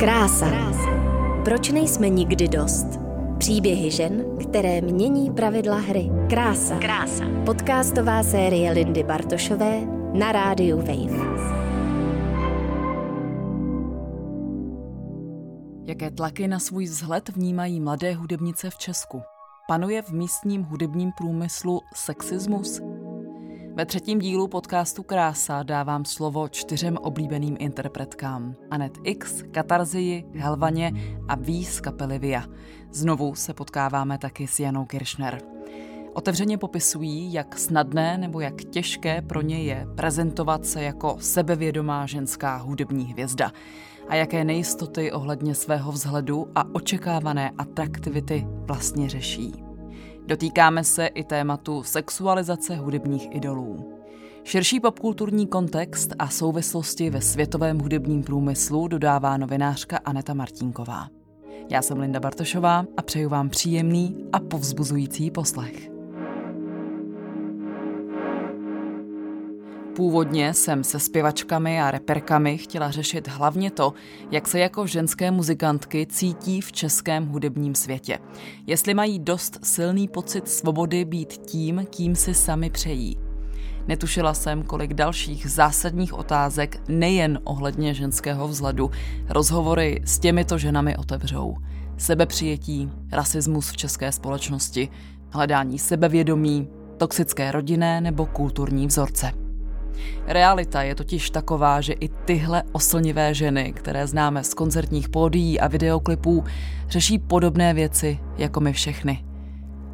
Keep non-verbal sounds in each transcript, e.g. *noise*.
Krása. Proč nejsme nikdy dost? Příběhy žen, které mění pravidla hry. Krása. Krása. Podcastová série Lindy Bartošové na rádiu Wave. Jaké tlaky na svůj vzhled vnímají mladé hudebnice v Česku? Panuje v místním hudebním průmyslu sexismus? Ve třetím dílu podcastu Krása dávám slovo čtyřem oblíbeným interpretkám. Anet X, Katarzii, Helvaně a Ví z kapely Via. Znovu se potkáváme taky s Janou Kiršner. Otevřeně popisují, jak snadné nebo jak těžké pro ně je prezentovat se jako sebevědomá ženská hudební hvězda a jaké nejistoty ohledně svého vzhledu a očekávané atraktivity vlastně řeší. Dotýkáme se i tématu sexualizace hudebních idolů. Širší popkulturní kontext a souvislosti ve světovém hudebním průmyslu dodává novinářka Aneta Martínková. Já jsem Linda Bartošová a přeju vám příjemný a povzbuzující poslech. Původně jsem se zpěvačkami a reperkami chtěla řešit hlavně to, jak se jako ženské muzikantky cítí v českém hudebním světě. Jestli mají dost silný pocit svobody být tím, kým si sami přejí. Netušila jsem, kolik dalších zásadních otázek nejen ohledně ženského vzhledu rozhovory s těmito ženami otevřou. Sebepřijetí, rasismus v české společnosti, hledání sebevědomí, toxické rodinné nebo kulturní vzorce. Realita je totiž taková, že i tyhle oslnivé ženy, které známe z koncertních pódií a videoklipů, řeší podobné věci jako my všechny.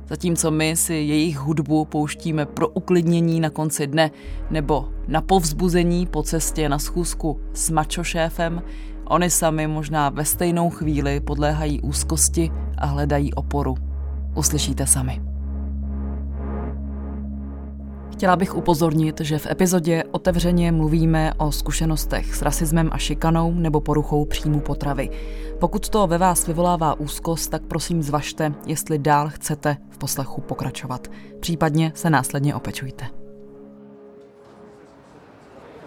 Zatímco my si jejich hudbu pouštíme pro uklidnění na konci dne nebo na povzbuzení po cestě na schůzku s mačošéfem, oni sami možná ve stejnou chvíli podléhají úzkosti a hledají oporu. Uslyšíte sami. Chtěla bych upozornit, že v epizodě otevřeně mluvíme o zkušenostech s rasismem a šikanou nebo poruchou příjmu potravy. Pokud to ve vás vyvolává úzkost, tak prosím zvažte, jestli dál chcete v poslechu pokračovat. Případně se následně opečujte.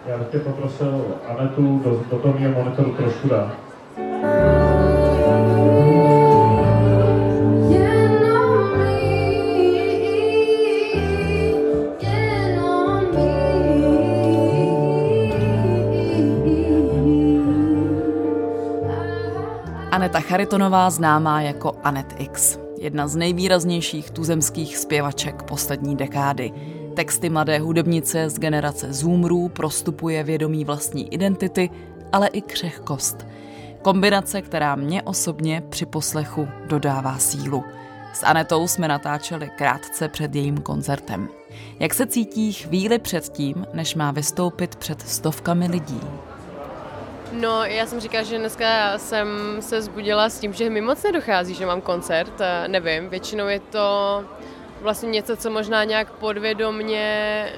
Já bych tě poprosil Anetu do, do toho monitoru trošku dát. Aneta Charitonová známá jako Anet X. Jedna z nejvýraznějších tuzemských zpěvaček poslední dekády. Texty mladé hudebnice z generace Zoomrů prostupuje vědomí vlastní identity, ale i křehkost. Kombinace, která mě osobně při poslechu dodává sílu. S Anetou jsme natáčeli krátce před jejím koncertem. Jak se cítí chvíli před tím, než má vystoupit před stovkami lidí? No, já jsem říkala, že dneska jsem se zbudila s tím, že mi moc nedochází, že mám koncert, nevím, většinou je to vlastně něco, co možná nějak podvědomně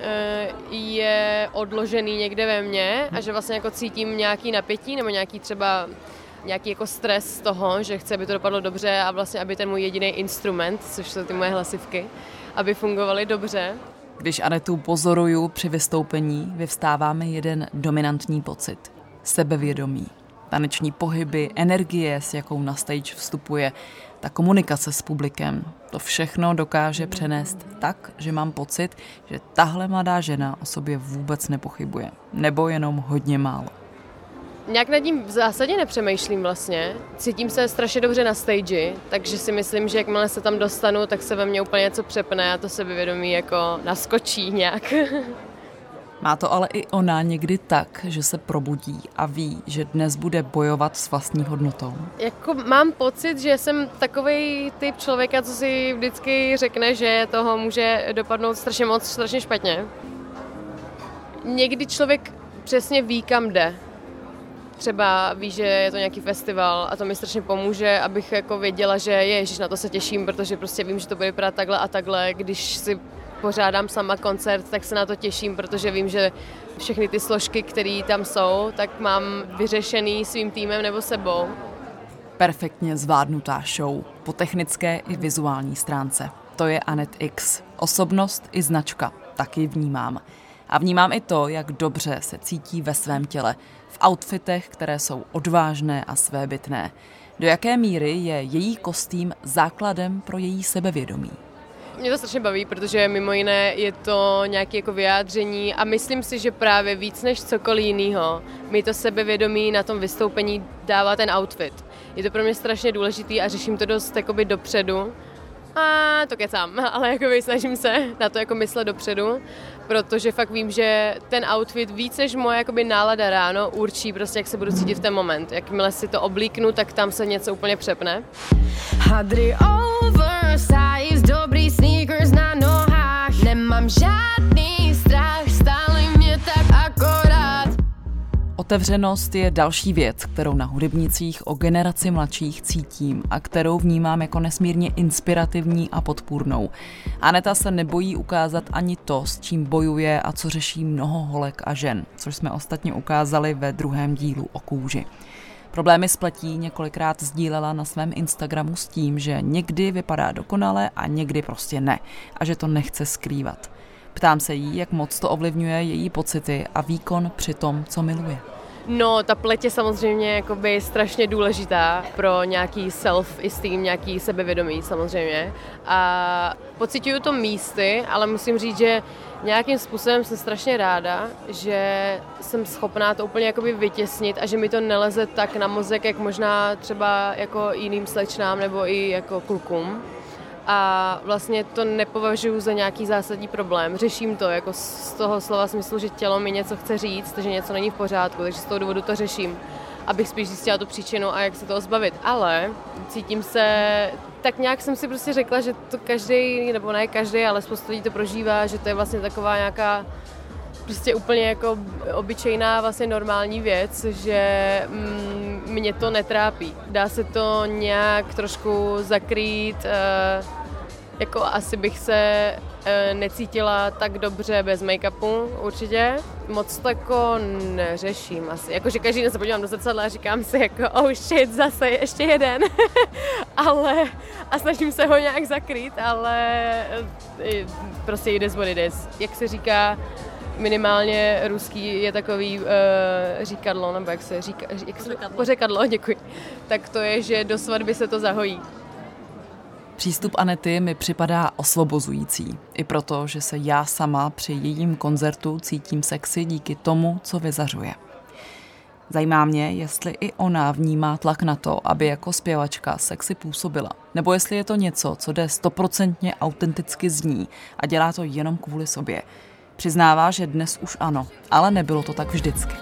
eh, je odložený někde ve mně a že vlastně jako cítím nějaký napětí nebo nějaký třeba nějaký jako stres z toho, že chci, aby to dopadlo dobře a vlastně, aby ten můj jediný instrument, což jsou ty moje hlasivky, aby fungovaly dobře. Když Anetu pozoruju při vystoupení, vyvstává mi jeden dominantní pocit sebevědomí, taneční pohyby, energie, s jakou na stage vstupuje, ta komunikace s publikem, to všechno dokáže přenést tak, že mám pocit, že tahle mladá žena o sobě vůbec nepochybuje. Nebo jenom hodně málo. Nějak nad tím v zásadě nepřemýšlím vlastně. Cítím se strašně dobře na stage, takže si myslím, že jakmile se tam dostanu, tak se ve mně úplně něco přepne a to sebevědomí jako naskočí nějak. *laughs* Má to ale i ona někdy tak, že se probudí a ví, že dnes bude bojovat s vlastní hodnotou? Jako mám pocit, že jsem takový typ člověka, co si vždycky řekne, že toho může dopadnout strašně moc, strašně špatně. Někdy člověk přesně ví, kam jde. Třeba ví, že je to nějaký festival a to mi strašně pomůže, abych jako věděla, že ježiš, na to se těším, protože prostě vím, že to bude vypadat takhle a takhle, když si pořádám sama koncert, tak se na to těším, protože vím, že všechny ty složky, které tam jsou, tak mám vyřešený svým týmem nebo sebou. Perfektně zvládnutá show po technické i vizuální stránce. To je Anet X. Osobnost i značka, taky vnímám. A vnímám i to, jak dobře se cítí ve svém těle, v outfitech, které jsou odvážné a svébytné. Do jaké míry je její kostým základem pro její sebevědomí? Mě to strašně baví, protože mimo jiné je to nějaké jako vyjádření a myslím si, že právě víc než cokoliv jiného mi to sebevědomí na tom vystoupení dává ten outfit. Je to pro mě strašně důležitý a řeším to dost jakoby dopředu. A to kecám, *laughs* ale jakoby snažím se na to jako myslet dopředu, protože fakt vím, že ten outfit víc než moje jakoby nálada ráno určí prostě, jak se budu cítit v ten moment. Jakmile si to oblíknu, tak tam se něco úplně přepne. Hadry oversize, sneakers na nohách, nemám žádný strach, stále mě tak akorát. Otevřenost je další věc, kterou na hudebnicích o generaci mladších cítím a kterou vnímám jako nesmírně inspirativní a podpůrnou. Aneta se nebojí ukázat ani to, s čím bojuje a co řeší mnoho holek a žen, což jsme ostatně ukázali ve druhém dílu o kůži. Problémy s pletí několikrát sdílela na svém Instagramu s tím, že někdy vypadá dokonale a někdy prostě ne a že to nechce skrývat. Ptám se jí, jak moc to ovlivňuje její pocity a výkon při tom, co miluje. No, ta pleť je samozřejmě jakoby strašně důležitá pro nějaký self-esteem, nějaký sebevědomí samozřejmě. A pocituju to místy, ale musím říct, že nějakým způsobem jsem strašně ráda, že jsem schopná to úplně jakoby vytěsnit a že mi to neleze tak na mozek, jak možná třeba jako jiným slečnám nebo i jako klukům a vlastně to nepovažuji za nějaký zásadní problém. Řeším to jako z toho slova smyslu, že tělo mi něco chce říct, že něco není v pořádku, takže z toho důvodu to řeším, abych spíš zjistila tu příčinu a jak se toho zbavit. Ale cítím se, tak nějak jsem si prostě řekla, že to každý, nebo ne každý, ale spoustu lidí to prožívá, že to je vlastně taková nějaká prostě úplně jako obyčejná vlastně normální věc, že mm, mě to netrápí. Dá se to nějak trošku zakrýt, uh, jako asi bych se uh, necítila tak dobře bez make-upu, určitě. Moc to jako neřeším asi. Jakože každý den se podívám do zrcadla a říkám si jako oh shit, zase ještě jeden. *laughs* ale a snažím se ho nějak zakrýt, ale eh, prostě is what it is. Jak se říká, minimálně ruský je takový uh, říkadlo, nebo jak se říká, jak se, pořekadlo, děkuji. Tak to je, že do svatby se to zahojí. Přístup Anety mi připadá osvobozující. I proto, že se já sama při jejím koncertu cítím sexy díky tomu, co vyzařuje. Zajímá mě, jestli i ona vnímá tlak na to, aby jako zpěvačka sexy působila. Nebo jestli je to něco, co jde stoprocentně autenticky z ní a dělá to jenom kvůli sobě. Přiznává, že dnes už ano, ale nebylo to tak vždycky.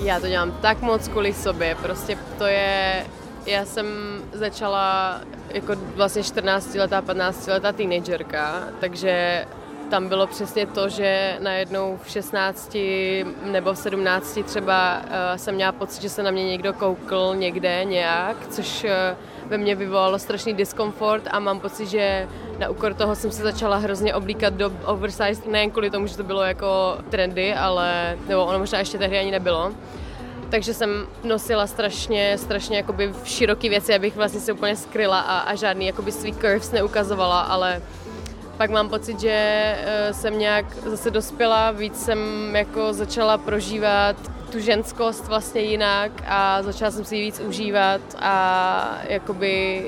Já to dělám tak moc kvůli sobě, prostě to je, já jsem začala jako vlastně 14 letá, 15 letá teenagerka, takže tam bylo přesně to, že najednou v 16 nebo v 17 třeba uh, jsem měla pocit, že se na mě někdo koukl někde nějak, což uh, ve mně vyvolalo strašný diskomfort a mám pocit, že na úkor toho jsem se začala hrozně oblíkat do oversized, nejen kvůli tomu, že to bylo jako trendy, ale, nebo ono možná ještě tehdy ani nebylo, takže jsem nosila strašně, strašně jakoby široký věci, abych vlastně se úplně skryla a, a žádný jakoby svý curves neukazovala, ale pak mám pocit, že eh, jsem nějak zase dospěla, víc jsem jako začala prožívat tu ženskost vlastně jinak a začala jsem si ji víc užívat a jakoby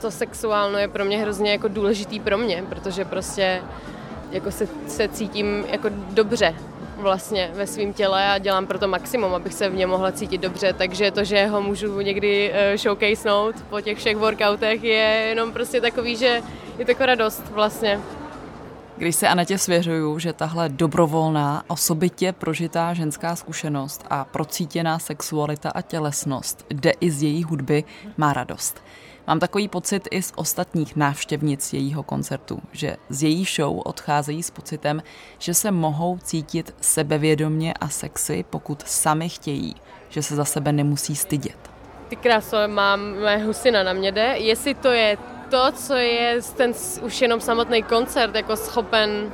to sexuálno je pro mě hrozně jako důležitý pro mě, protože prostě jako se, se cítím jako dobře vlastně ve svém těle a dělám pro to maximum, abych se v něm mohla cítit dobře, takže to, že ho můžu někdy eh, showcasenout po těch všech workoutech je jenom prostě takový, že je to jako radost vlastně. Když se Anetě svěřuju, že tahle dobrovolná, osobitě prožitá ženská zkušenost a procítěná sexualita a tělesnost jde i z její hudby, má radost. Mám takový pocit i z ostatních návštěvnic jejího koncertu, že z její show odcházejí s pocitem, že se mohou cítit sebevědomně a sexy, pokud sami chtějí, že se za sebe nemusí stydět. Ty kráso, mám, mé husina na mě jde. Jestli to je to, co je ten už jenom samotný koncert jako schopen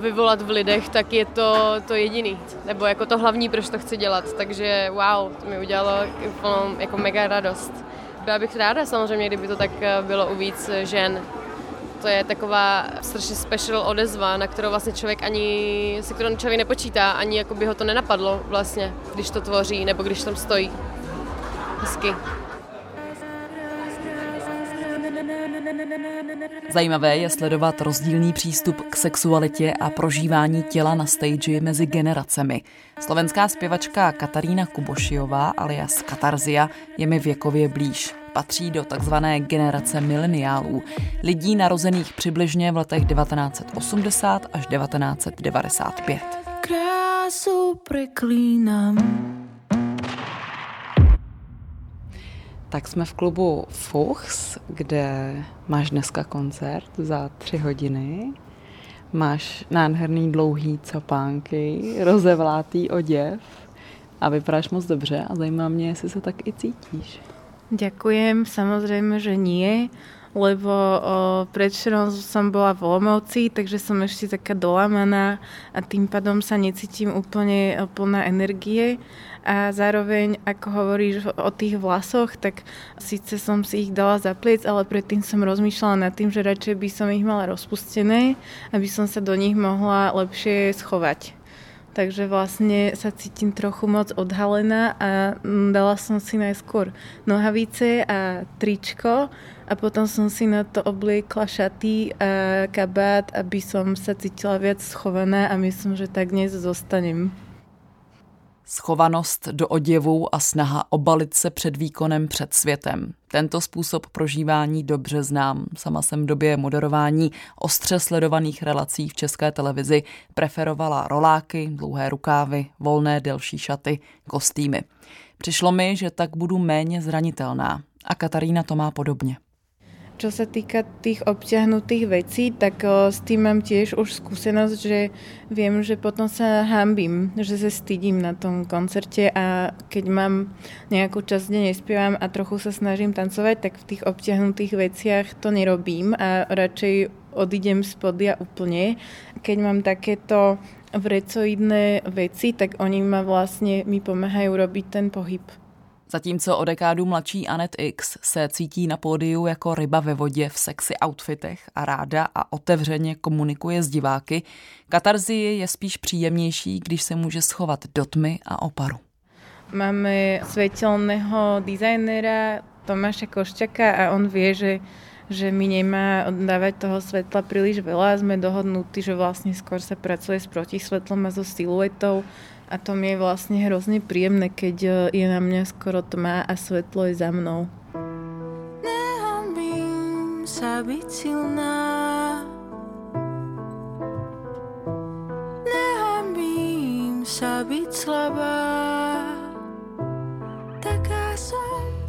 vyvolat v lidech, tak je to to jediný. Nebo jako to hlavní, proč to chci dělat. Takže wow, to mi udělalo jako mega radost. Byla bych ráda samozřejmě, kdyby to tak eh, bylo u víc žen. To je taková strašně special odezva, na kterou vlastně člověk ani, se kterou člověk nepočítá, ani jako by ho to nenapadlo vlastně, když to tvoří nebo když tam stojí. Hezky. Zajímavé je sledovat rozdílný přístup k sexualitě a prožívání těla na stage mezi generacemi. Slovenská zpěvačka Katarína Kubošiová alias Katarzia je mi věkově blíž. Patří do takzvané generace mileniálů, lidí narozených přibližně v letech 1980 až 1995. Krásu preklínám. Tak jsme v klubu Fuchs, kde máš dneska koncert za tři hodiny. Máš nádherný dlouhý copánky, rozevlátý oděv a vypadáš moc dobře a zajímá mě, jestli se tak i cítíš. Ďakujem, samozrejme, že nie, lebo o, som bola v Lomovci, takže som ešte taká dolamaná a tým pádom sa necítim úplne plná energie a zároveň, ako hovoríš o tých vlasoch, tak síce som si ich dala zapliec, ale predtým som rozmýšľala nad tým, že radšej by som ich mala rozpustené, aby som sa do nich mohla lepšie schovať. Takže vlastne sa cítim trochu moc odhalená a dala som si najskôr nohavice a tričko a potom som si na to obliekla šaty a kabát, aby som sa cítila viac schovaná a myslím, že tak dnes zostanem. Schovanost do oděvu a snaha obalit se před výkonem před světem. Tento způsob prožívání dobře znám. Sama jsem v době moderování ostře sledovaných relací v české televizi preferovala roláky, dlouhé rukávy, volné delší šaty, kostýmy. Přišlo mi, že tak budu méně zranitelná. A Katarína to má podobně. Čo sa týka tých obťahnutých vecí, tak o, s tým mám tiež už skúsenosť, že viem, že potom sa hambím, že sa stydím na tom koncerte a keď mám nejakú časť, kde nespievam a trochu sa snažím tancovať, tak v tých obťahnutých veciach to nerobím a radšej odídem z podia úplne. Keď mám takéto vrecoidné veci, tak oni ma vlastne mi pomáhajú robiť ten pohyb. Zatímco o dekádu mladší Anet X se cítí na pódiu jako ryba ve vodě v sexy outfitech a ráda a otevřeně komunikuje s diváky, katarzie je spíš příjemnější, když se může schovat do tmy a oparu. Máme světelného designera Tomáša Košťaka a on vie, že že mi nemá dávať toho svetla príliš veľa. Sme dohodnutí, že vlastne skôr sa pracuje s protisvetlom a so siluetou a to mi je vlastne hrozne príjemné, keď e, je na mňa skoro tma a svetlo je za mnou. Nehambím sa byť silná Nehambím sa byť slabá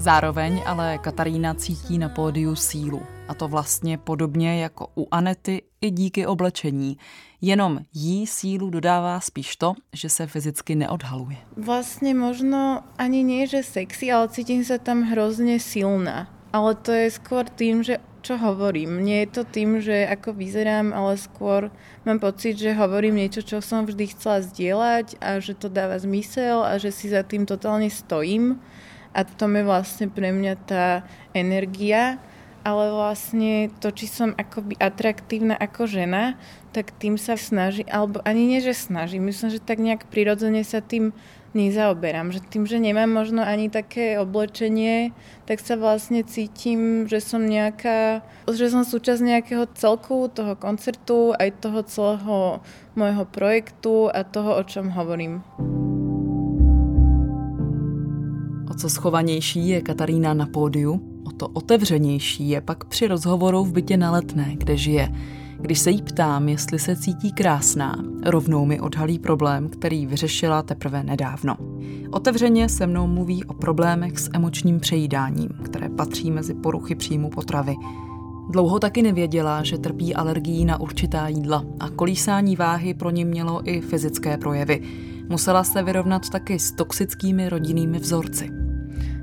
Zároveň ale Katarína cítí na pódiu sílu. A to vlastně podobně jako u Anety i díky oblečení. Jenom jí sílu dodává spíš to, že se fyzicky neodhaluje. Vlastně možno ani nie, že sexy, ale cítím se tam hrozně silná. Ale to je skôr tým, že čo hovorím. Nie je to tým, že ako vyzerám, ale skôr mám pocit, že hovorím niečo, čo som vždy chcela zdieľať a že to dáva zmysel a že si za tým totálne stojím. A to je vlastne pre mňa tá energia ale vlastne to, či som akoby atraktívna ako žena, tak tým sa snaží, alebo ani nie, že snaží, myslím, že tak nejak prirodzene sa tým nezaoberám. Že tým, že nemám možno ani také oblečenie, tak sa vlastne cítim, že som nejaká, že som súčasť nejakého celku toho koncertu, aj toho celého môjho projektu a toho, o čom hovorím. O co schovanější je Katarína na pódiu, O to otevřenější je pak při rozhovoru v bytě na letné, kde žije. Když se jí ptám, jestli se cítí krásná, rovnou mi odhalí problém, který vyřešila teprve nedávno. Otevřeně se mnou mluví o problémech s emočním přejídáním, které patří mezi poruchy příjmu potravy. Dlouho taky nevěděla, že trpí alergií na určitá jídla a kolísání váhy pro ní mělo i fyzické projevy. Musela se vyrovnat taky s toxickými rodinnými vzorci.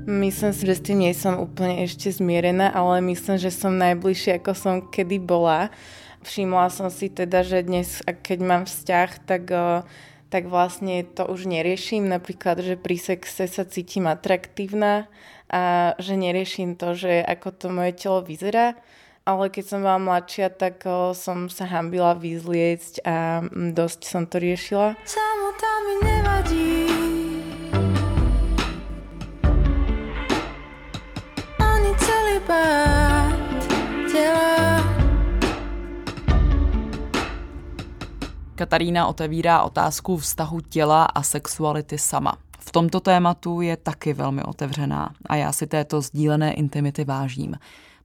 Myslím si, že s tým nie som úplne ešte zmierená, ale myslím, že som najbližšie, ako som kedy bola. Všimla som si teda, že dnes, keď mám vzťah, tak, tak vlastne to už neriešim. Napríklad, že pri sexe sa cítim atraktívna a že neriešim to, že ako to moje telo vyzerá. Ale keď som bola mladšia, tak som sa hambila vyzliecť a dosť som to riešila. Samota mi nevadí. Celý tela. Katarína otevírá otázku vztahu těla a sexuality sama. V tomto tématu je taky velmi otevřená a já si této sdílené intimity vážím.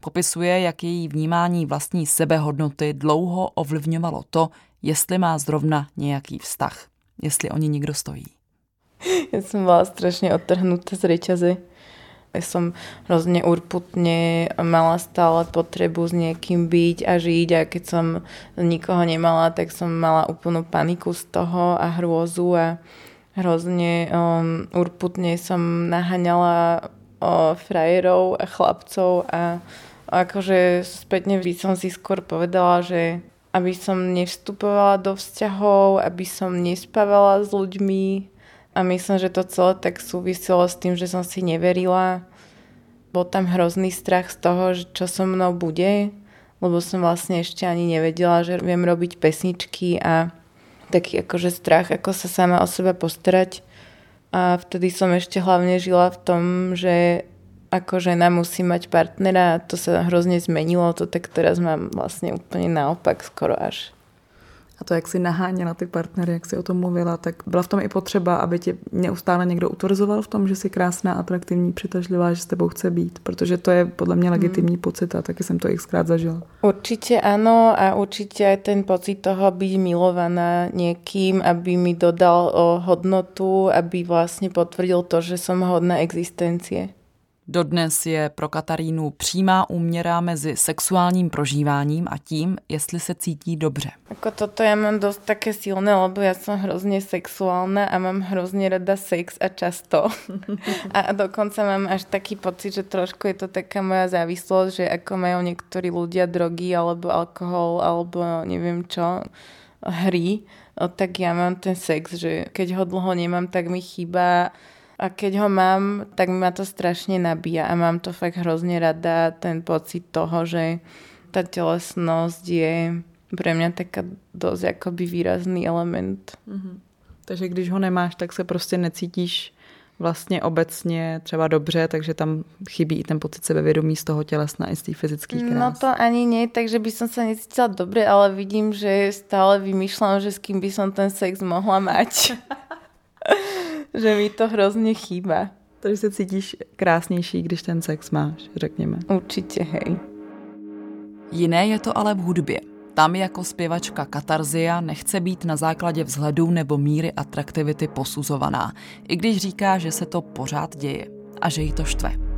Popisuje, jak její vnímání vlastní sebehodnoty dlouho ovlivňovalo to, jestli má zrovna nějaký vztah, jestli o ní někdo stojí. Já jsem byla strašně odtrhnutá z reťazy. Som hrozne urputne mala stále potrebu s niekým byť a žiť a keď som nikoho nemala, tak som mala úplnú paniku z toho a hrôzu a hrozne um, urputne som naháňala o frajerov a chlapcov a akože spätne by som si skôr povedala, že aby som nevstupovala do vzťahov, aby som nespávala s ľuďmi a myslím, že to celé tak súviselo s tým, že som si neverila. Bol tam hrozný strach z toho, čo so mnou bude, lebo som vlastne ešte ani nevedela, že viem robiť pesničky a taký akože strach, ako sa sama o seba postarať. A vtedy som ešte hlavne žila v tom, že ako žena musí mať partnera a to sa hrozne zmenilo, to tak teraz mám vlastne úplne naopak skoro až. A to, jak si naháněla ty partnery, jak si o tom mluvila, tak byla v tom i potřeba, aby tě neustále někdo utvrzoval v tom, že jsi krásná, atraktivní, přitažlivá, že s tebou chce být, protože to je podle mě legitimní hmm. pocit a taky jsem to xkrát zažila. Určitě ano a určitě ten pocit toho být milovaná někým, aby mi dodal o hodnotu, aby vlastně potvrdil to, že jsem hodná existencie. Dodnes je pro Katarínu přímá úměra mezi sexuálním prožíváním a tím, jestli se cítí dobře. Ako toto ja mám dosť také silné, lebo ja som hrozne sexuálna a mám hrozne rada sex a často. *laughs* a dokonca mám až taký pocit, že trošku je to taká moja závislosť, že ako majú niektorí ľudia drogy alebo alkohol alebo neviem čo, hry, tak ja mám ten sex, že keď ho dlho nemám, tak mi chýba a keď ho mám, tak ma to strašne nabíja a mám to fakt hrozne rada, ten pocit toho, že tá telesnosť je pre mňa taká dosť akoby výrazný element. Mm-hmm. Takže když ho nemáš, tak se prostě necítíš vlastně obecně třeba dobře, takže tam chybí i ten pocit sebevědomí z toho tělesna i z té fyzické krásy. No to ani nie, takže by som sa necítila dobre, ale vidím, že stále vymýšľam, že s kým by som ten sex mohla mať. *laughs* že mi to hrozně chýba. Takže se cítíš krásnější, když ten sex máš, řekněme. Určitě, hej. Jiné je to ale v hudbě. Tam jako zpěvačka Katarzia nechce být na základě vzhledu nebo míry atraktivity posuzovaná, i když říká, že se to pořád děje a že jí to štve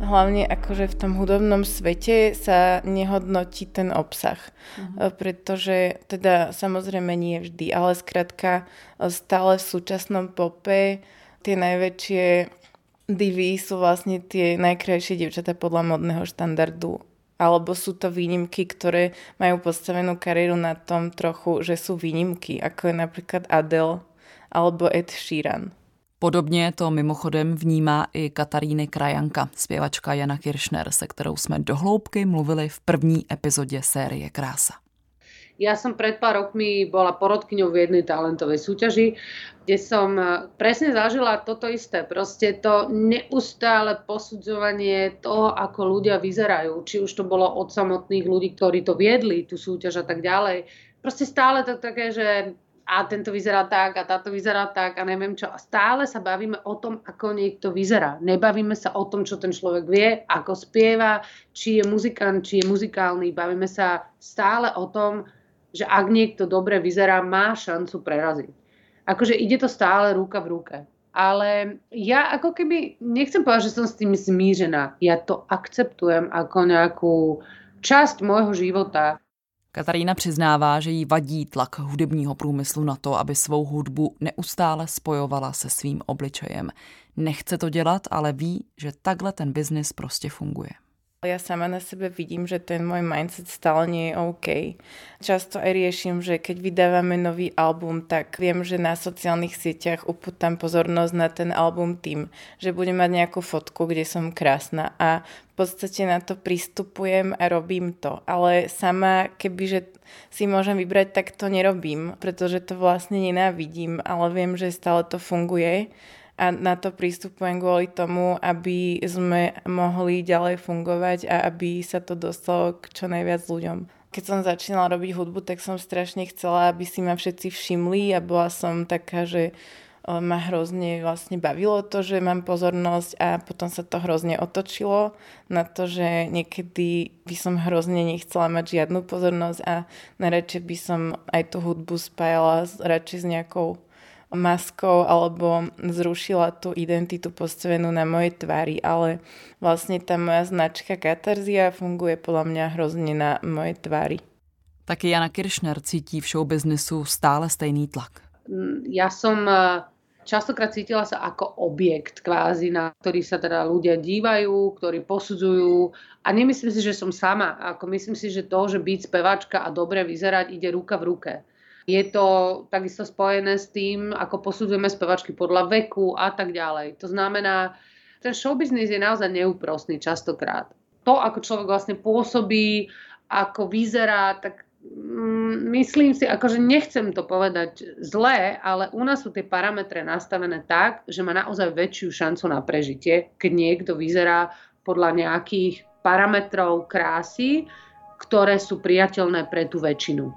hlavne akože v tom hudobnom svete sa nehodnotí ten obsah. Uh-huh. Pretože teda samozrejme nie vždy, ale skrátka stále v súčasnom pope tie najväčšie divy sú vlastne tie najkrajšie dievčatá podľa modného štandardu alebo sú to výnimky, ktoré majú postavenú kariéru na tom trochu, že sú výnimky, ako je napríklad Adele alebo Ed Sheeran. Podobně to mimochodem vnímá i Kataríny Krajanka, zpěvačka Jana Kiršner, se kterou jsme dohloubky mluvili v první epizodě série Krása. Ja som pred pár rokmi bola porodkyňou v jednej talentovej súťaži, kde som eh, presne zažila toto isté. Proste to neustále posudzovanie toho, ako ľudia vyzerajú. Či už to bolo od samotných ľudí, ktorí to viedli, tú súťaž a tak ďalej. Proste stále to také, že a tento vyzerá tak a táto vyzerá tak a neviem čo. A stále sa bavíme o tom, ako niekto vyzerá. Nebavíme sa o tom, čo ten človek vie, ako spieva, či je muzikant, či je muzikálny. Bavíme sa stále o tom, že ak niekto dobre vyzerá, má šancu preraziť. Akože ide to stále ruka v ruke. Ale ja ako keby, nechcem povedať, že som s tým zmířená. Ja to akceptujem ako nejakú časť môjho života. Katarína přiznává, že jí vadí tlak hudebního průmyslu na to, aby svou hudbu neustále spojovala se svým obličejem. Nechce to dělat, ale ví, že takhle ten biznis prostě funguje. Ja sama na sebe vidím, že ten môj mindset stále nie je OK. Často aj riešim, že keď vydávame nový album, tak viem, že na sociálnych sieťach upútam pozornosť na ten album tým, že budem mať nejakú fotku, kde som krásna a v podstate na to pristupujem a robím to. Ale sama, kebyže si môžem vybrať, tak to nerobím, pretože to vlastne nenávidím, ale viem, že stále to funguje a na to prístupujem kvôli tomu, aby sme mohli ďalej fungovať a aby sa to dostalo k čo najviac ľuďom. Keď som začínala robiť hudbu, tak som strašne chcela, aby si ma všetci všimli a bola som taká, že ma hrozne vlastne bavilo to, že mám pozornosť a potom sa to hrozne otočilo na to, že niekedy by som hrozne nechcela mať žiadnu pozornosť a najradšej by som aj tú hudbu spájala radšej s nejakou maskou alebo zrušila tú identitu postavenú na mojej tvári, ale vlastne tá moja značka Katarzia funguje podľa mňa hrozne na mojej tvári. Taky Jana Kiršner cítí v showbiznisu stále stejný tlak. Ja som e, častokrát cítila sa ako objekt kvázi, na ktorý sa teda ľudia dívajú, ktorí posudzujú a nemyslím si, že som sama. Ako myslím si, že to, že byť spevačka a dobre vyzerať ide ruka v ruke. Je to takisto spojené s tým, ako posudzujeme spevačky podľa veku a tak ďalej. To znamená, ten showbiznis je naozaj neúprostný častokrát. To, ako človek vlastne pôsobí, ako vyzerá, tak mm, myslím si, akože nechcem to povedať zlé, ale u nás sú tie parametre nastavené tak, že má naozaj väčšiu šancu na prežitie, keď niekto vyzerá podľa nejakých parametrov krásy, ktoré sú priateľné pre tú väčšinu.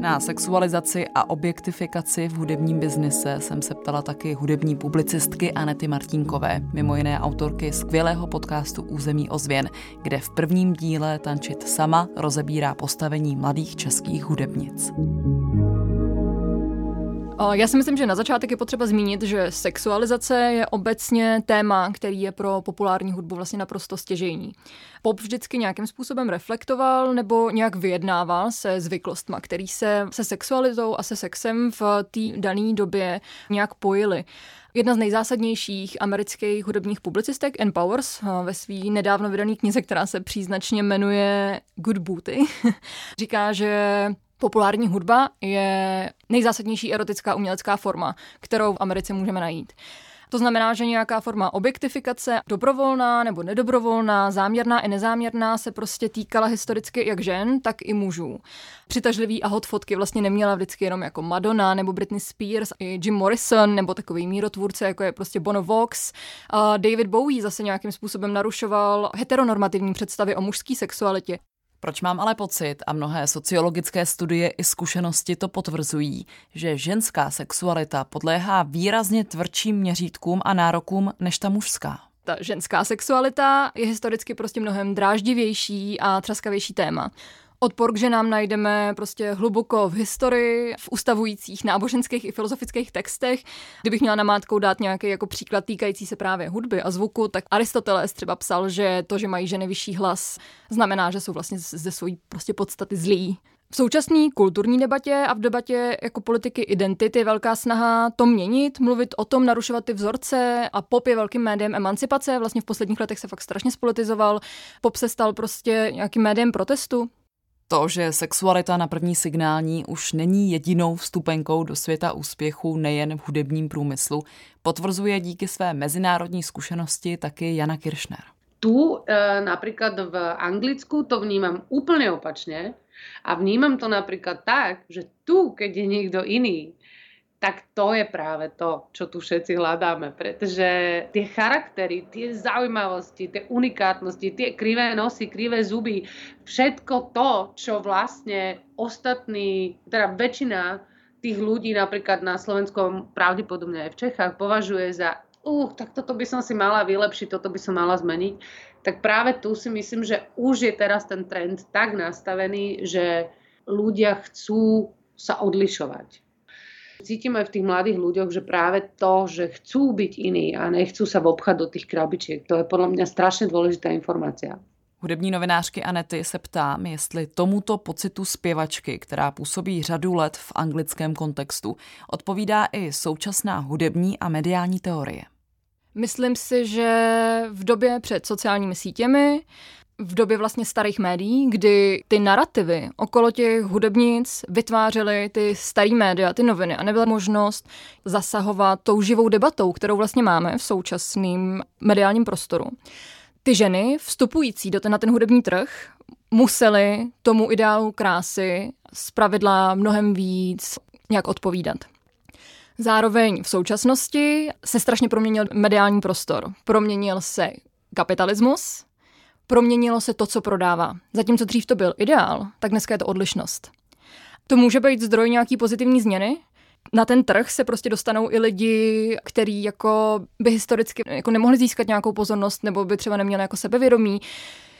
Na sexualizaci a objektifikaci v hudebním biznise jsem se ptala taky hudební publicistky Anety Martínkové, mimo jiné autorky skvělého podcastu Území ozvěn, kde v prvním díle Tančit sama rozebírá postavení mladých českých hudebnic. Já si myslím, že na začátek je potřeba zmínit, že sexualizace je obecně téma, který je pro populární hudbu vlastně naprosto stěžejní. Pop vždycky nějakým způsobem reflektoval nebo nějak vyjednával se zvyklostma, který se se sexualitou a se sexem v té dané době nějak pojily. Jedna z nejzásadnějších amerických hudebních publicistek, Ann Powers, ve své nedávno vydané knize, která se příznačně jmenuje Good Booty, *laughs* říká, že populární hudba je nejzásadnější erotická umělecká forma, kterou v Americe můžeme najít. To znamená, že nějaká forma objektifikace, dobrovolná nebo nedobrovolná, záměrná i nezáměrná, se prostě týkala historicky jak žen, tak i mužů. Přitažlivý a hot fotky vlastně neměla vždycky jenom jako Madonna nebo Britney Spears, i Jim Morrison nebo takový mírotvůrce, jako je prostě Bono Vox. A David Bowie zase nějakým způsobem narušoval heteronormativní představy o mužské sexualitě. Proč mám ale pocit, a mnohé sociologické studie i zkušenosti to potvrzují, že ženská sexualita podléhá výrazně tvrdším měřítkům a nárokům než ta mužská? Ta ženská sexualita je historicky prostě mnohem dráždivější a třaskavější téma. Odpor k ženám najdeme prostě hluboko v historii, v ustavujících náboženských i filozofických textech. Kdybych měla namátkou dát nějaký jako příklad týkající se právě hudby a zvuku, tak Aristoteles třeba psal, že to, že mají ženy vyšší hlas, znamená, že jsou vlastně ze své prostě podstaty zlí. V současné kulturní debatě a v debatě jako politiky identity je velká snaha to měnit, mluvit o tom, narušovat ty vzorce a pop je velkým médiem emancipace. Vlastně v posledních letech se fakt strašně spolitizoval. Pop se stal prostě nějakým médiem protestu. To, že sexualita na první signální už není jedinou vstupenkou do světa úspěchu nejen v hudebním průmyslu, potvrzuje díky své mezinárodní zkušenosti taky Jana Kiršner. Tu e, napríklad v Anglicku to vnímam úplne opačne a vnímam to napríklad tak, že tu, keď je niekto iný, tak to je práve to, čo tu všetci hľadáme, pretože tie charaktery, tie zaujímavosti, tie unikátnosti, tie krivé nosy, krivé zuby, všetko to, čo vlastne ostatní, teda väčšina tých ľudí napríklad na Slovensku, pravdepodobne aj v Čechách, považuje za uh, tak toto by som si mala vylepšiť, toto by som mala zmeniť, tak práve tu si myslím, že už je teraz ten trend tak nastavený, že ľudia chcú sa odlišovať Cítim aj v tých mladých ľuďoch, že práve to, že chcú byť iní a nechcú sa vobchať do tých krabičiek, to je podľa mňa strašne dôležitá informácia. Hudební novinářky Anety se ptám, jestli tomuto pocitu zpěvačky, která působí řadu let v anglickém kontextu, odpovídá i současná hudební a mediální teorie. Myslím si, že v době před sociálními sítěmi v době vlastně starých médií, kdy ty narrativy okolo těch hudebnic vytvářely ty starý média, ty noviny a nebyla možnost zasahovat tou živou debatou, kterou vlastně máme v současném mediálním prostoru. Ty ženy vstupující do ten, na ten hudební trh musely tomu ideálu krásy z pravidla mnohem víc nějak odpovídat. Zároveň v současnosti se strašně proměnil mediální prostor. Proměnil se kapitalismus, proměnilo se to, co prodává. Zatímco dřív to byl ideál, tak dneska je to odlišnost. To může být zdroj nějaký pozitivní změny, na ten trh se prostě dostanou i lidi, kteří jako by historicky jako nemohli získat nějakou pozornost nebo by třeba neměli jako sebevědomí.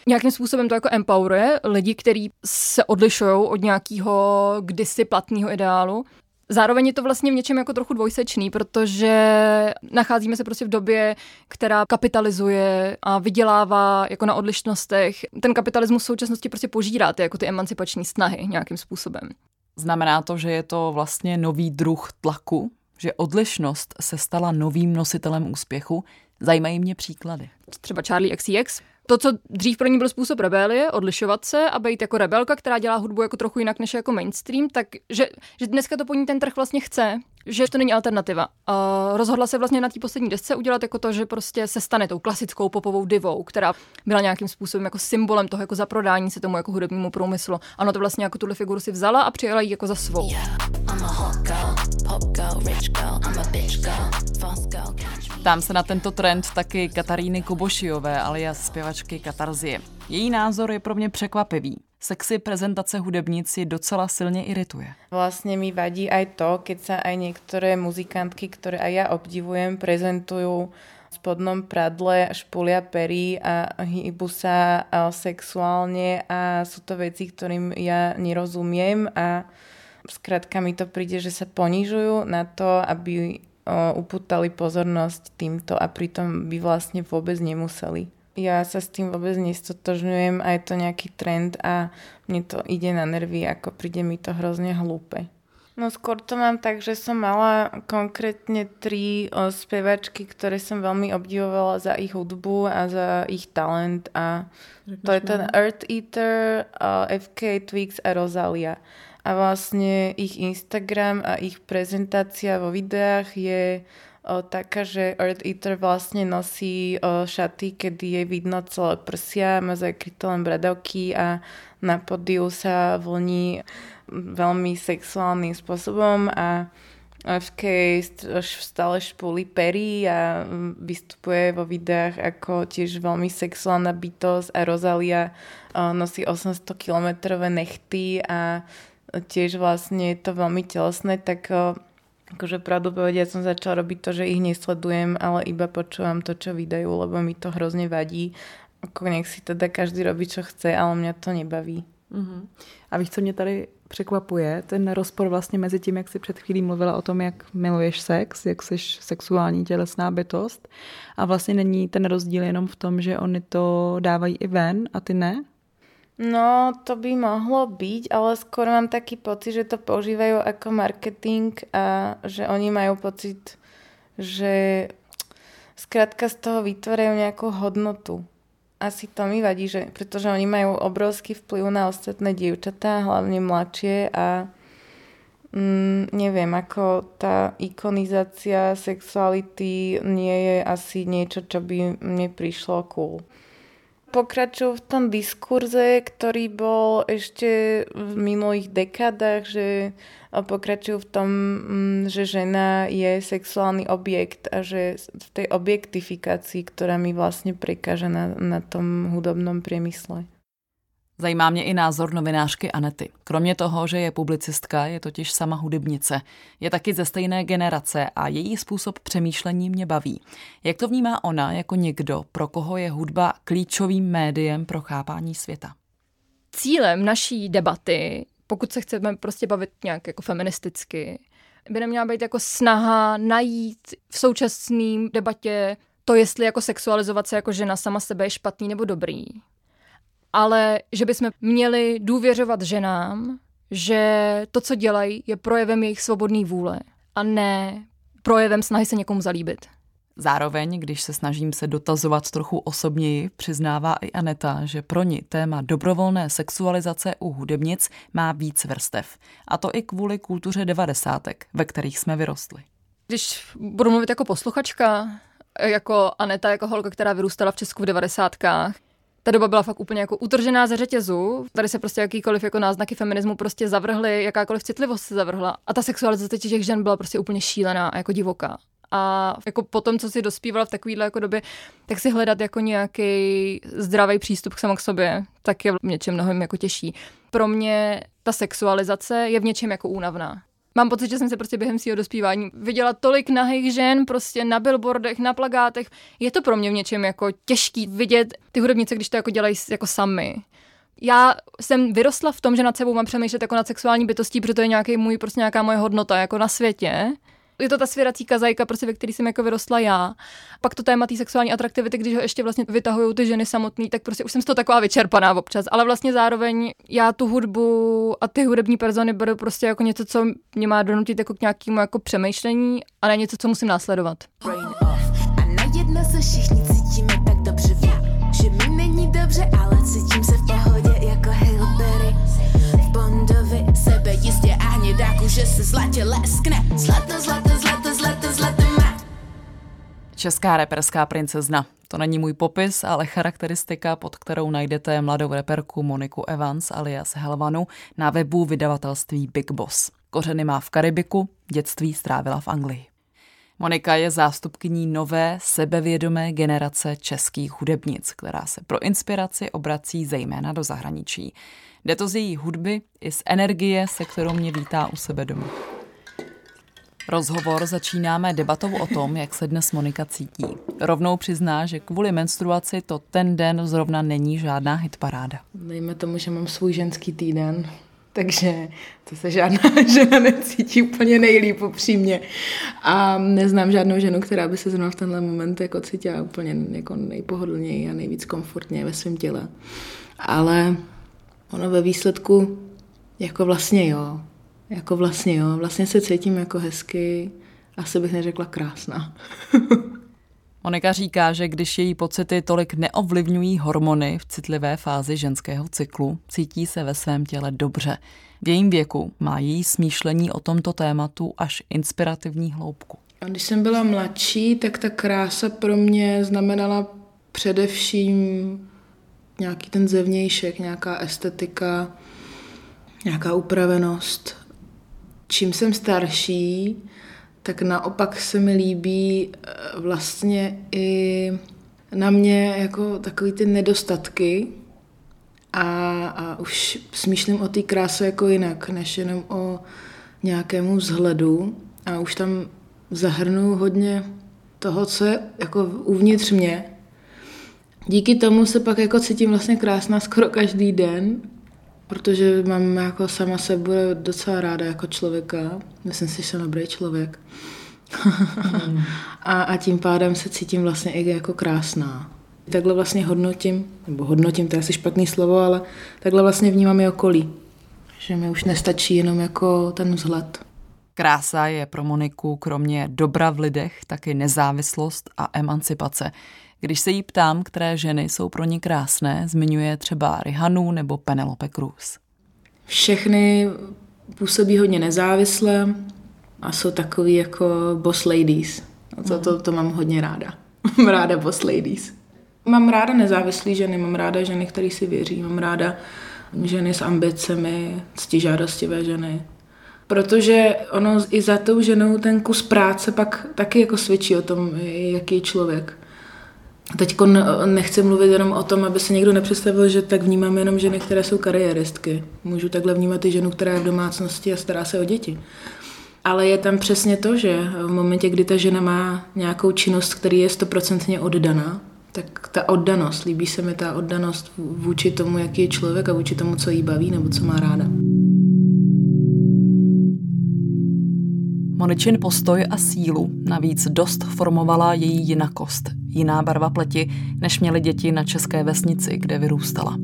Nějakým způsobem to jako empoweruje lidi, kteří se odlišují od nějakého kdysi platného ideálu. Zároveň je to vlastně v něčem jako trochu dvojsečný, protože nacházíme se prostě v době, která kapitalizuje a vydělává jako na odlišnostech. Ten kapitalismus v současnosti prostě požírá ty, jako ty emancipační snahy nějakým způsobem. Znamená to, že je to vlastně nový druh tlaku, že odlišnost se stala novým nositelem úspěchu. Zajímají mě příklady. Třeba Charlie XCX to, co dřív pro ní byl způsob rebelie, odlišovat se a být jako rebelka, která dělá hudbu jako trochu jinak než jako mainstream, tak že, že dneska to po ní ten trh vlastně chce, že to není alternativa. A rozhodla se vlastně na té poslední desce udělat jako to, že prostě se stane tou klasickou popovou divou, která byla nějakým způsobem jako symbolem toho jako zaprodání se tomu jako hudebnímu průmyslu. Ano, to vlastně jako tuhle figuru si vzala a přijela ji jako za svou. Yeah, Ptám se na tento trend taky Kataríny Kubošiové, alias zpěvačky Katarzie. Její názor je pro mě překvapivý. Sexy prezentace hudebníc ji docela silně irituje. Vlastně mi vadí aj to, keď sa aj niektoré muzikantky, ktoré aj ja obdivujem, prezentujú v spodnom pradle, špulia pery a hýbu sa sexuálne a sú to veci, ktorým ja nerozumiem a Skrátka mi to príde, že sa ponižujú na to, aby upútali pozornosť týmto a pritom by vlastne vôbec nemuseli. Ja sa s tým vôbec nestotožňujem a je to nejaký trend a mne to ide na nervy, ako príde mi to hrozne hlúpe. No skôr to mám tak, že som mala konkrétne tri o, spevačky, ktoré som veľmi obdivovala za ich hudbu a za ich talent a Řekneš to je ten Earth Eater, o, FK Twix a Rosalia a vlastne ich Instagram a ich prezentácia vo videách je o, taká, že Earth Eater vlastne nosí o, šaty, kedy je vidno celé prsia, má zakryté len bradavky a na podiu sa vlní veľmi sexuálnym spôsobom a FK stále špuli pery a vystupuje vo videách ako tiež veľmi sexuálna bytosť a Rosalia nosí 800 kilometrové nechty a tiež vlastne je to veľmi telesné, tak akože pravdu povedia som začala robiť to, že ich nesledujem, ale iba počúvam to, čo vydajú, lebo mi to hrozne vadí. Ako nech si teda každý robí, čo chce, ale mňa to nebaví. Uh-huh. A víš, co mě tady překvapuje? Ten rozpor vlastně mezi tím, jak jsi před chvílí mluvila o tom, jak miluješ sex, jak jsi sexuální tělesná bytost a vlastně není ten rozdíl jenom v tom, že oni to dávají i ven a ty ne? No, to by mohlo byť, ale skôr mám taký pocit, že to používajú ako marketing a že oni majú pocit, že skrátka z toho vytvárajú nejakú hodnotu. Asi to mi vadí, že, pretože oni majú obrovský vplyv na ostatné dievčatá, hlavne mladšie a mm, neviem, ako tá ikonizácia sexuality nie je asi niečo, čo by mne prišlo cool pokračujú v tom diskurze, ktorý bol ešte v minulých dekádach, že pokračujú v tom, mm, že žena je sexuálny objekt a že v tej objektifikácii, ktorá mi vlastne prekáže na, na tom hudobnom priemysle. Zajímá mě i názor novinářky Anety. Kromě toho, že je publicistka, je totiž sama hudebnice. Je taky ze stejné generace a její způsob přemýšlení mě baví. Jak to vnímá ona jako někdo, pro koho je hudba klíčovým médiem pro chápání světa? Cílem naší debaty, pokud se chceme prostě bavit nějak jako feministicky, by neměla být jako snaha najít v současné debatě to, jestli jako sexualizovat se jako žena sama sebe je špatný nebo dobrý ale že bychom měli důvěřovat ženám, že to, co dělají, je projevem jejich svobodné vůle a ne projevem snahy se někomu zalíbit. Zároveň, když se snažím se dotazovat trochu osobněji, přiznává i Aneta, že pro ní téma dobrovolné sexualizace u hudebnic má víc vrstev. A to i kvůli kultuře devadesátek, ve kterých jsme vyrostli. Když budu mluvit jako posluchačka, jako Aneta, jako holka, která vyrůstala v Česku v devadesátkách, ta doba byla fakt úplně jako utržená ze řetězu. Tady se prostě jakýkoliv jako náznaky feminismu prostě zavrhly, jakákoliv citlivost se zavrhla. A ta sexualizace těch žen byla prostě úplně šílená a jako divoká. A jako potom, co si dospívala v takovéhle jako době, tak si hledat jako nějaký zdravý přístup k samo k sobě, tak je v něčem mnohem jako těžší. Pro mě ta sexualizace je v něčem jako únavná. Mám pocit, že jsem se prostě během svého dospívání viděla tolik nahých žen prostě na billboardech, na plagátech. Je to pro mě v něčem jako těžký vidět ty hudebnice, když to jako dělají jako sami. Já jsem vyrostla v tom, že nad sebou mám přemýšlet jako nad sexuální bytostí, protože to je nějaký můj, prostě nějaká moje hodnota jako na světě je to ta svěrací kazajka, prostě, ve který jsem jako vyrostla já. Pak to téma té sexuální atraktivity, když ho ještě vlastně vytahují ty ženy samotné, tak prostě už jsem z toho taková vyčerpaná občas. Ale vlastně zároveň já tu hudbu a ty hudební persony beru prostě jako něco, co mě má donutit jako k nějakému jako přemýšlení a ne něco, co musím následovat. A najednou se všichni cítíme že se zlatě leskne. Zlato, zlato, Česká reperská princezna. To není můj popis, ale charakteristika, pod kterou najdete mladou reperku Moniku Evans alias Helvanu na webu vydavatelství Big Boss. Kořeny má v Karibiku, dětství strávila v Anglii. Monika je zástupkyní nové, sebevědomé generace českých hudebnic, která se pro inspiraci obrací zejména do zahraničí. Jde to z její hudby i z energie, se kterou mě vítá u sebe doma. Rozhovor začínáme debatou o tom, jak se dnes Monika cítí. Rovnou přizná, že kvůli menstruaci to ten den zrovna není žádná hitparáda. Dejme tomu, že mám svůj ženský týden, *laughs* takže to se žádná *laughs* žena necítí úplně nejlíp upřímně. A neznám žádnou ženu, která by se zrovna v tenhle moment jako cítila úplně jako nejpohodlněji a nejvíc komfortně ve svém těle. Ale ono ve výsledku jako vlastně jo, jako vlastně jo, vlastně se cítím jako hezky, asi bych neřekla krásná. *laughs* Monika říká, že když její pocity tolik neovlivňují hormony v citlivé fázi ženského cyklu, cítí se ve svém těle dobře. V jejím věku má její smýšlení o tomto tématu až inspirativní hloubku. A když jsem byla mladší, tak ta krása pro mě znamenala především nějaký ten zevnějšek, nějaká estetika, nějaká upravenost, čím jsem starší, tak naopak se mi líbí eh, vlastně i na mě jako takový ty nedostatky a, a už smýšlím o té kráse jako jinak, než jenom o nějakému vzhledu a už tam zahrnu hodně toho, co je jako uvnitř mě. Díky tomu se pak jako cítím vlastně krásná skoro každý den protože mám jako sama sebe docela ráda jako člověka. Myslím si, že jsem dobrý člověk. mm. *laughs* a, a tím pádem se cítím vlastně i jako krásná. Takhle vlastně hodnotím, nebo hodnotím, to je asi špatný slovo, ale takhle vlastně vnímám i okolí. Že mi už nestačí jenom jako ten vzhled. Krása je pro Moniku kromě dobra v lidech taky nezávislost a emancipace. Když se jí ptám, které ženy jsou pro ní krásné, zmiňuje třeba Rihanu nebo Penelope Cruz. Všechny působí hodně nezávisle a jsou takový jako boss ladies. A to, to, to mám hodně ráda. mám *laughs* ráda boss ladies. Mám ráda nezávislé ženy, mám ráda ženy, které si věří, mám ráda ženy s ambicemi, ctižádostivé ženy. Protože ono i za tou ženou ten kus práce pak taky jako svědčí o tom, jaký je člověk. Teď nechci mluvit jenom o tom, aby se někdo nepředstavil, že tak vnímám jenom ženy, které jsou kariéristky. Můžu takhle vnímat i ženu, která je v domácnosti a stará se o děti. Ale je tam přesně to, že v momentě, kdy ta žena má nějakou činnost, který je stoprocentně oddaná, tak ta oddanost, líbí se mi ta oddanost vůči tomu, jaký je člověk a vůči tomu, co jí baví nebo co má ráda. Moničin postoj a sílu navíc dost formovala její jinakost, jiná barva pleti, než měly děti na české vesnici, kde vyrůstala.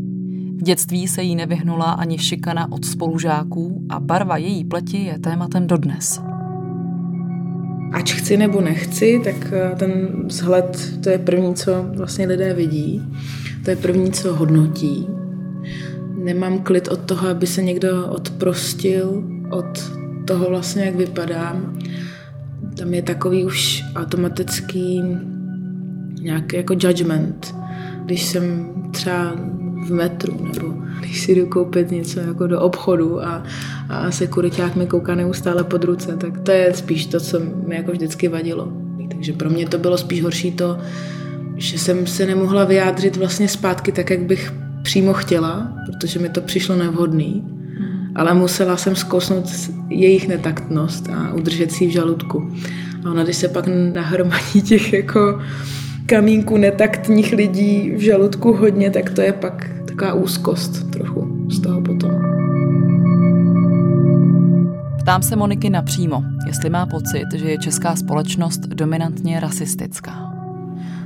dětství se jí nevyhnula ani šikana od spolužáků a barva její pleti je tématem dodnes. Ač chci nebo nechci, tak eh, ten vzhled, to je první, co vlastně lidé vidí. To je první, co hodnotí. Nemám klid od toho, aby se někdo odprostil od toho vlastně, jak vypadám. Tam je takový už automatický nějaký jako judgment. Když jsem třeba v metru nebo když si jdu koupit něco jako do obchodu a, a sekuriták mi kouká neustále pod ruce, tak to je spíš to, co mi jako vždycky vadilo. Takže pro mě to bylo spíš horší to, že jsem se nemohla vyjádřit vlastně zpátky tak, jak bych přímo chtěla, protože mi to přišlo nevhodný, ale musela jsem zkousnout jejich netaktnost a udržet si v žaludku. A ona, když se pak nahromadí těch jako kamínku netaktních lidí v žaludku hodně, tak to je pak taková úzkost trochu z toho potom. Ptám se Moniky napřímo, jestli má pocit, že je česká společnost dominantně rasistická.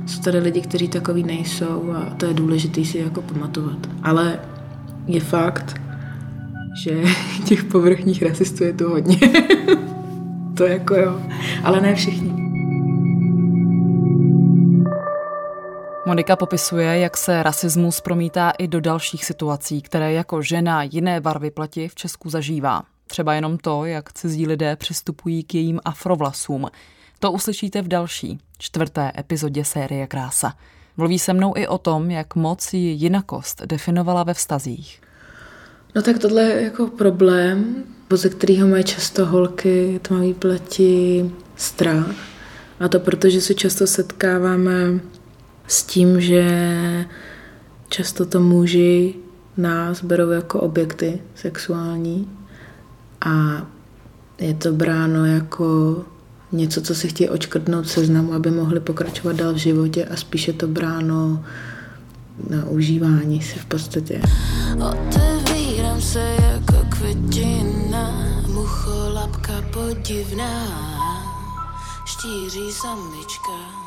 Jsou tady lidi, kteří takový nejsou a to je důležité si jako pamatovat. Ale je fakt, že *laughs* těch povrchních rasistů je tu hodně. *laughs* to jako jo, ale ne všichni. Monika popisuje, jak se rasismus promítá i do dalších situací, které jako žena jiné barvy pleti v Česku zažívá. Třeba jenom to, jak cizí lidé přistupují k jejím afrovlasům. To uslyšíte v další, čtvrté epizodě série Krása. Mluví se mnou i o tom, jak moc ji jinakost definovala ve vztazích. No tak tohle je jako problém, ze kterého mají často holky tmavý pleti strach. A to proto, že se často setkáváme s tím, že často to muži nás berou jako objekty sexuální a je to bráno jako něco, co si chtějí očkrtnout seznamu, aby mohli pokračovat dál v životě a spíše to bráno na užívání si v podstatě. Se jako květina, mucholapka podivná, štíří samička.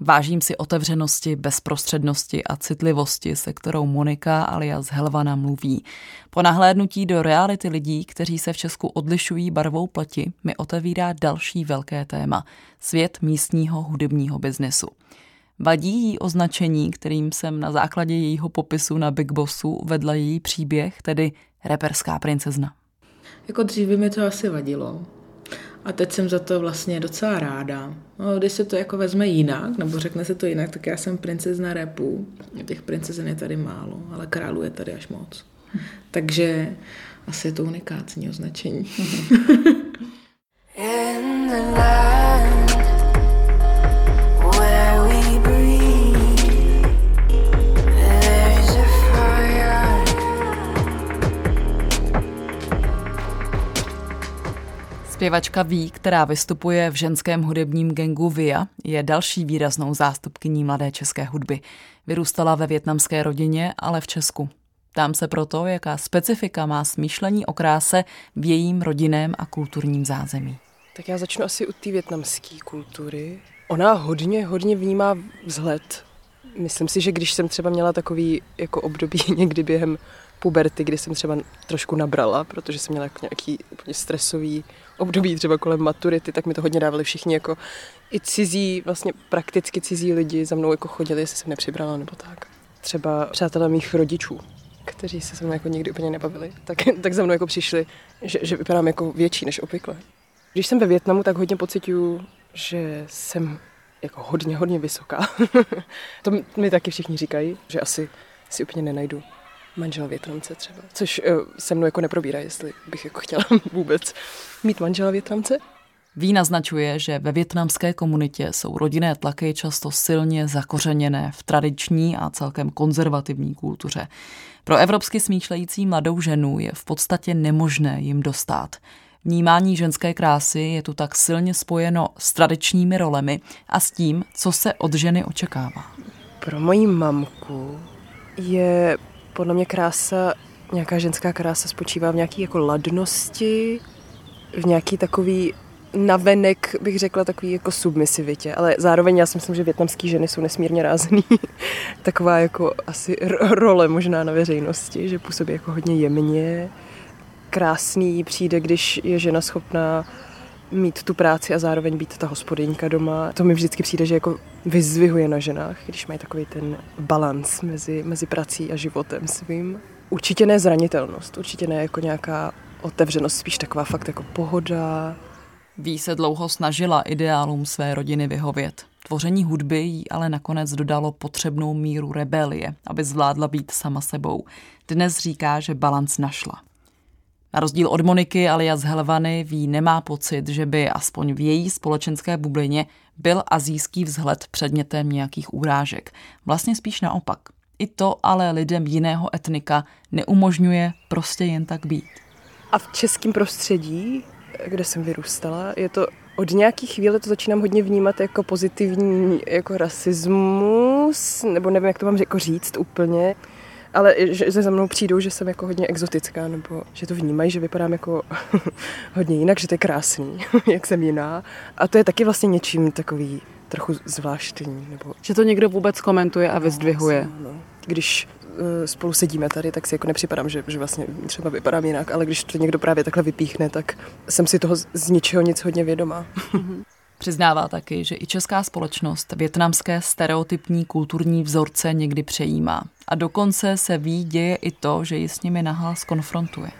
Vážím si otevřenosti, bezprostřednosti a citlivosti, se kterou Monika alias Helvana mluví. Po nahlédnutí do reality lidí, kteří se v Česku odlišují barvou pleti, mi otevírá další velké téma – svět místního hudebního biznesu. Vadí jí označení, kterým jsem na základě jejího popisu na Big Bossu vedla její příběh, tedy reperská princezna. Jako dříve mi to asi vadilo, a teď jsem za to vlastně docela ráda. No, když se to jako vezme jinak, nebo řekne se to jinak, tak já jsem princezna repu. Těch princezen je tady málo, ale králu je tady až moc. Takže asi je to unikátní označení. *laughs* In the land Zpěvačka Ví, která vystupuje v ženském hudebním gengu Via, je další výraznou zástupkyní mladé české hudby. Vyrůstala ve větnamské rodině, ale v Česku. Tam se proto, jaká specifika má smýšlení o kráse v jejím rodinném a kulturním zázemí. Tak já začnu asi u té větnamské kultury. Ona hodně, hodně vnímá vzhled. Myslím si, že když jsem třeba měla takový jako období *laughs* někdy během puberty, kdy jsem třeba trošku nabrala, protože jsem měla jako nějaký úplně stresový období třeba kolem maturity, tak mi to hodně dávali všichni jako i cizí, vlastně prakticky cizí lidi za mnou jako chodili, jestli jsem nepřibrala nebo tak. Třeba přátelé mých rodičů, kteří se se mnou jako nikdy úplně nebavili, tak, *laughs* tak za mnou jako přišli, že, že vypadám jako větší než obvykle. Když jsem ve Větnamu, tak hodně pocituju, že jsem jako hodně, hodně vysoká. *laughs* to mi taky všichni říkají, že asi si úplně nenajdu manžela větnamce třeba. Což uh, se mnou jako neprobírá, jestli bych jako chtěla *laughs* vůbec mít manžela větnamce. Ví naznačuje, že ve větnamské komunitě jsou rodinné tlaky často silně zakořeněné v tradiční a celkem konzervativní kultuře. Pro evropsky smýšlející mladou ženu je v podstatě nemožné jim dostat. Vnímání ženské krásy je tu tak silně spojeno s tradičními rolemi a s tím, co se od ženy očekává. Pro moji mamku je podle mě krása, nějaká ženská krása spočívá v nějaké jako ladnosti, v nějaký takový navenek bych řekla takový jako submisivitě, ale zároveň já si myslím, že větnamský ženy jsou nesmírně rázný. *laughs* Taková jako asi role možná na veřejnosti, že působí jako hodně jemně, krásný přijde, když je žena schopná mít tu práci a zároveň být ta hospodyňka doma. To mi vždycky přijde, že jako vyzvihuje na ženách, když mají takový ten balans mezi, mezi prací a životem svým. Určitě ne zranitelnost, určitě ne jako nějaká otevřenost, spíš taková fakt jako pohoda. Ví se dlouho snažila ideálům své rodiny vyhovět. Tvoření hudby jí ale nakonec dodalo potřebnou míru rebelie, aby zvládla být sama sebou. Dnes říká, že balans našla. Na rozdíl od Moniky alias Helvany ví nemá pocit, že by aspoň v její společenské bublině byl azijský vzhled předmětem nějakých úrážek. Vlastně spíš naopak. I to ale lidem jiného etnika neumožňuje prostě jen tak být. A v českém prostředí, kde jsem vyrůstala, je to od nějaký chvíle to začínám hodně vnímat jako pozitivní jako rasismus, nebo nevím, jak to mám jako říct úplně ale že za mnou přijdou, že jsem jako hodně exotická, nebo že to vnímají, že vypadám jako *laughs* hodně jinak, že to je krásný, *laughs* jak jsem jiná. A to je taky vlastně něčím takový trochu zvláštní. Nebo... Že to někdo vůbec komentuje a vyzdvihuje. No, no. Když uh, spolu sedíme tady, tak si jako nepřipadám, že, že vlastně třeba vypadám jinak, ale když to někdo právě takhle vypíchne, tak jsem si toho z ničeho nic hodně vědomá. Přiznává taky, že i česká společnost větnamské stereotypní kulturní vzorce někdy přejímá. A dokonce se ví, děje i to, že ji s nimi nahlas konfrontuje.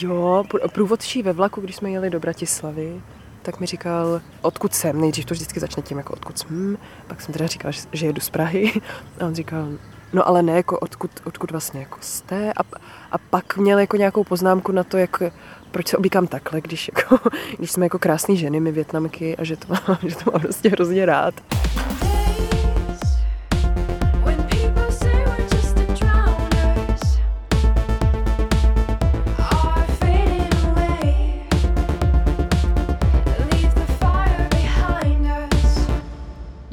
Jo, průvodčí ve vlaku, když jsme jeli do Bratislavy, tak mi říkal, odkud jsem. Nejdřív to vždycky začne tím, jako odkud jsem. Pak jsem teda říkal, že jedu z Prahy. *laughs* A on říkal, no ale ne, jako odkud, odkud vlastně jako jste. A, a pak měl jako nějakou poznámku na to, jak proč se oblíkám takhle, když, jako, *laughs* když jsme jako krásné ženy, my větnamky a že to, mám, *laughs* že to mám prostě hrozně rád.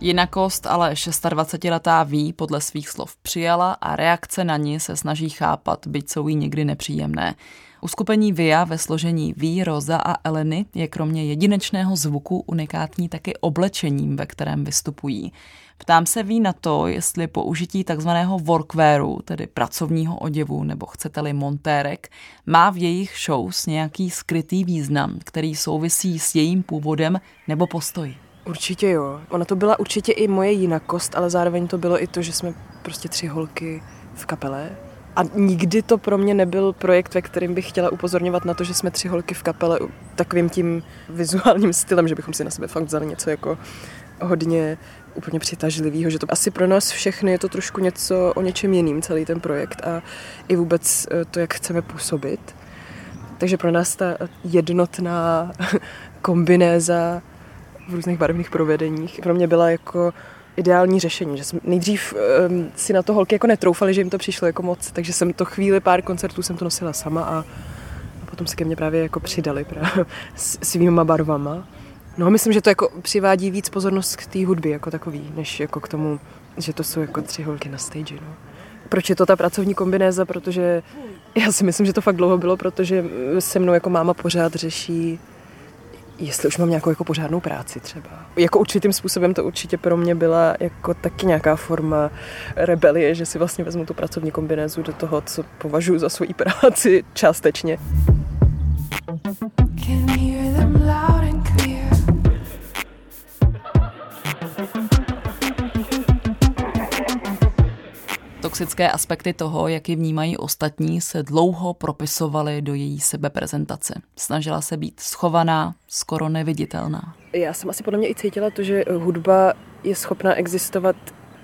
Jinakost ale 26-letá ví podle svých slov přijala a reakce na ní se snaží chápat, byť jsou jí někdy nepříjemné. Uskupení VIA ve složení Ví, Roza a Eleny je kromě jedinečného zvuku unikátní taky oblečením, ve kterém vystupují. Ptám se ví na to, jestli použití takzvaného workwearu, tedy pracovního oděvu nebo chcete-li montérek, má v jejich shows nějaký skrytý význam, který souvisí s jejím původem nebo postoji. Určitě jo. Ona to byla určitě i moje jinakost, ale zároveň to bylo i to, že jsme prostě tři holky v kapele a nikdy to pro mě nebyl projekt, ve kterém bych chtěla upozorňovat na to, že jsme tři holky v kapele takovým tím vizuálním stylem, že bychom si na sebe fakt vzali něco jako hodně úplně přitažlivého, že to asi pro nás všechny je to trošku něco o něčem jiným, celý ten projekt a i vůbec eh, to, jak chceme působit. Takže pro nás ta jednotná *laughs* kombinéza v různých barevných provedeních pro mě byla jako ideální řešení, že jsem nejdřív um, si na to holky jako netroufali, že jim to přišlo jako moc, takže jsem to chvíli, pár koncertů jsem to nosila sama a, a potom se ke mně právě jako přidali právě *laughs* s svýma barvama. No myslím, že to jako přivádí víc pozornost k té hudbě jako takový, než jako k tomu, že to jsou jako tři holky na stage, no. Proč je to ta pracovní kombinéza? Protože já si myslím, že to fakt dlouho bylo, protože se mnou jako máma pořád řeší jestli už mám nějakou jako pořádnou práci třeba. Jako určitým způsobem to určitě pro mě byla jako taky nějaká forma rebelie, že si vlastně vezmu tu pracovní kombinézu do toho, co považuji za svoji práci částečně. Can hear them loud and Toxické aspekty toho, jak ji vnímají ostatní, se dlouho propisovaly do její sebeprezentace. Snažila se být schovaná, skoro neviditelná. Já jsem asi podle mě i cítila to, že hudba je schopná existovat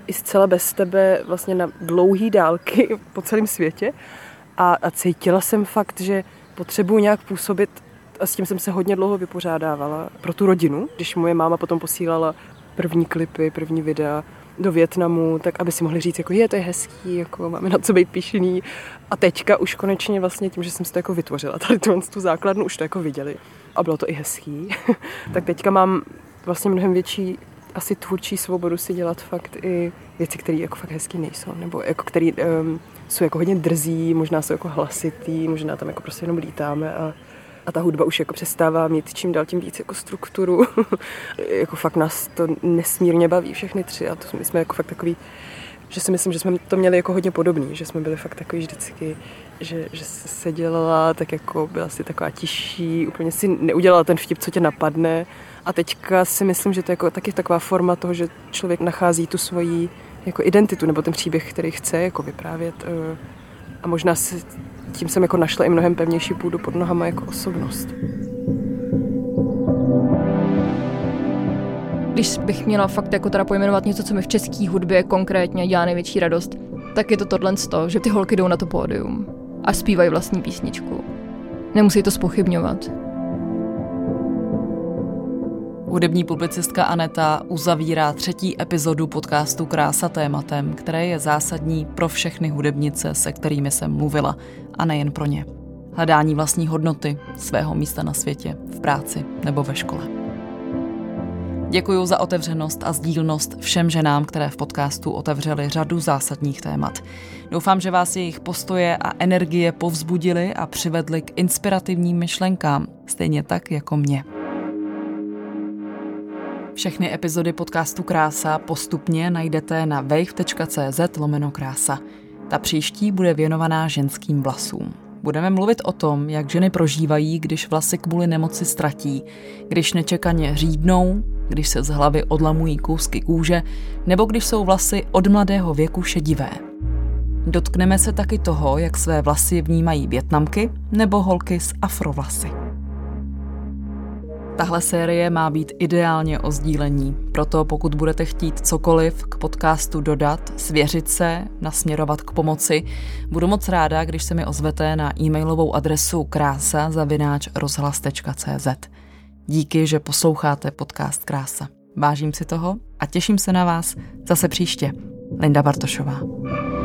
i zcela bez tebe vlastně na dlouhý dálky *laughs* po celém světě. A, a cítila jsem fakt, že potřebuji nějak působit a s tím jsem se hodně dlouho vypořádávala pro tu rodinu. Když moje máma potom posílala první klipy, první videa, do Větnamu, tak aby si mohli říct, jako je, to je hezký, jako máme na co být pišný. A teďka už konečně vlastně tím, že jsem si to jako vytvořila, tady tu, tu základnu už to jako viděli a bylo to i hezký, *laughs* tak teďka mám vlastně mnohem větší asi tvůrčí svobodu si dělat fakt i věci, které jako fakt hezký nejsou, nebo jako které um, jsou jako hodně drzí, možná jsou jako hlasitý, možná tam jako prostě jenom lítáme a a ta hudba už jako přestává mít čím dál tím víc jako strukturu. *laughs* jako fakt nás to nesmírně baví všechny tři a to my jsme jako fakt takový, že si myslím, že jsme to měli jako hodně podobný, že jsme byli fakt takový vždycky, že, že se dělala tak jako byla si taková tiší, úplně si neudělala ten vtip, co tě napadne a teďka si myslím, že to je jako taky taková forma toho, že člověk nachází tu svoji jako identitu nebo ten příběh, který chce jako vyprávět eh, a možná si tím jsem jako našla i mnohem pevnější půdu pod nohama jako osobnost. Když bych měla fakt jako teda pojmenovat něco, co mi v české hudbě konkrétně dělá největší radost, tak je to tohle z toho, že ty holky jdou na to pódium a zpívají vlastní písničku. Nemusí to spochybňovat. Hudební publicistka Aneta uzavírá třetí epizodu podcastu Krása tématem, které je zásadní pro všechny hudebnice, se kterými jsem mluvila, a nejen pro ně. Hledání vlastní hodnoty, svého místa na světě, v práci nebo ve škole. Děkuji za otevřenost a sdílnost všem ženám, které v podcastu otevřely řadu zásadních témat. Doufám, že vás jejich postoje a energie povzbudily a přivedly k inspirativním myšlenkám, stejně tak jako mě. Všechny epizody podcastu Krása postupně najdete na wave.cz lomeno krása. Ta příští bude věnovaná ženským vlasům. Budeme mluvit o tom, jak ženy prožívají, když vlasy kvůli nemoci ztratí, když nečekaně řídnou, když se z hlavy odlamují kousky kůže, nebo když jsou vlasy od mladého věku šedivé. Dotkneme se taky toho, jak své vlasy vnímají větnamky nebo holky s afrovlasy. Tahle série má být ideálně o sdílení, proto pokud budete chtít cokoliv k podcastu dodat, svěřit se, nasměrovat k pomoci, budu moc ráda, když se mi ozvete na e-mailovou adresu krása. Díky, že posloucháte podcast Krása. Vážím si toho a těším se na vás zase příště. Linda Bartošová.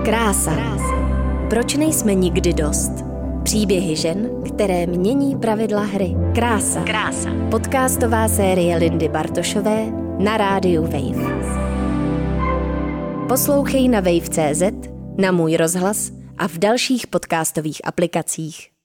Krása. Proč nejsme nikdy dost? Příběhy žen, které mění pravidla hry. Krása. Krása. Podcastová série Lindy Bartošové na rádiu Wave. Poslouchej na wave.cz, na můj rozhlas a v dalších podcastových aplikacích.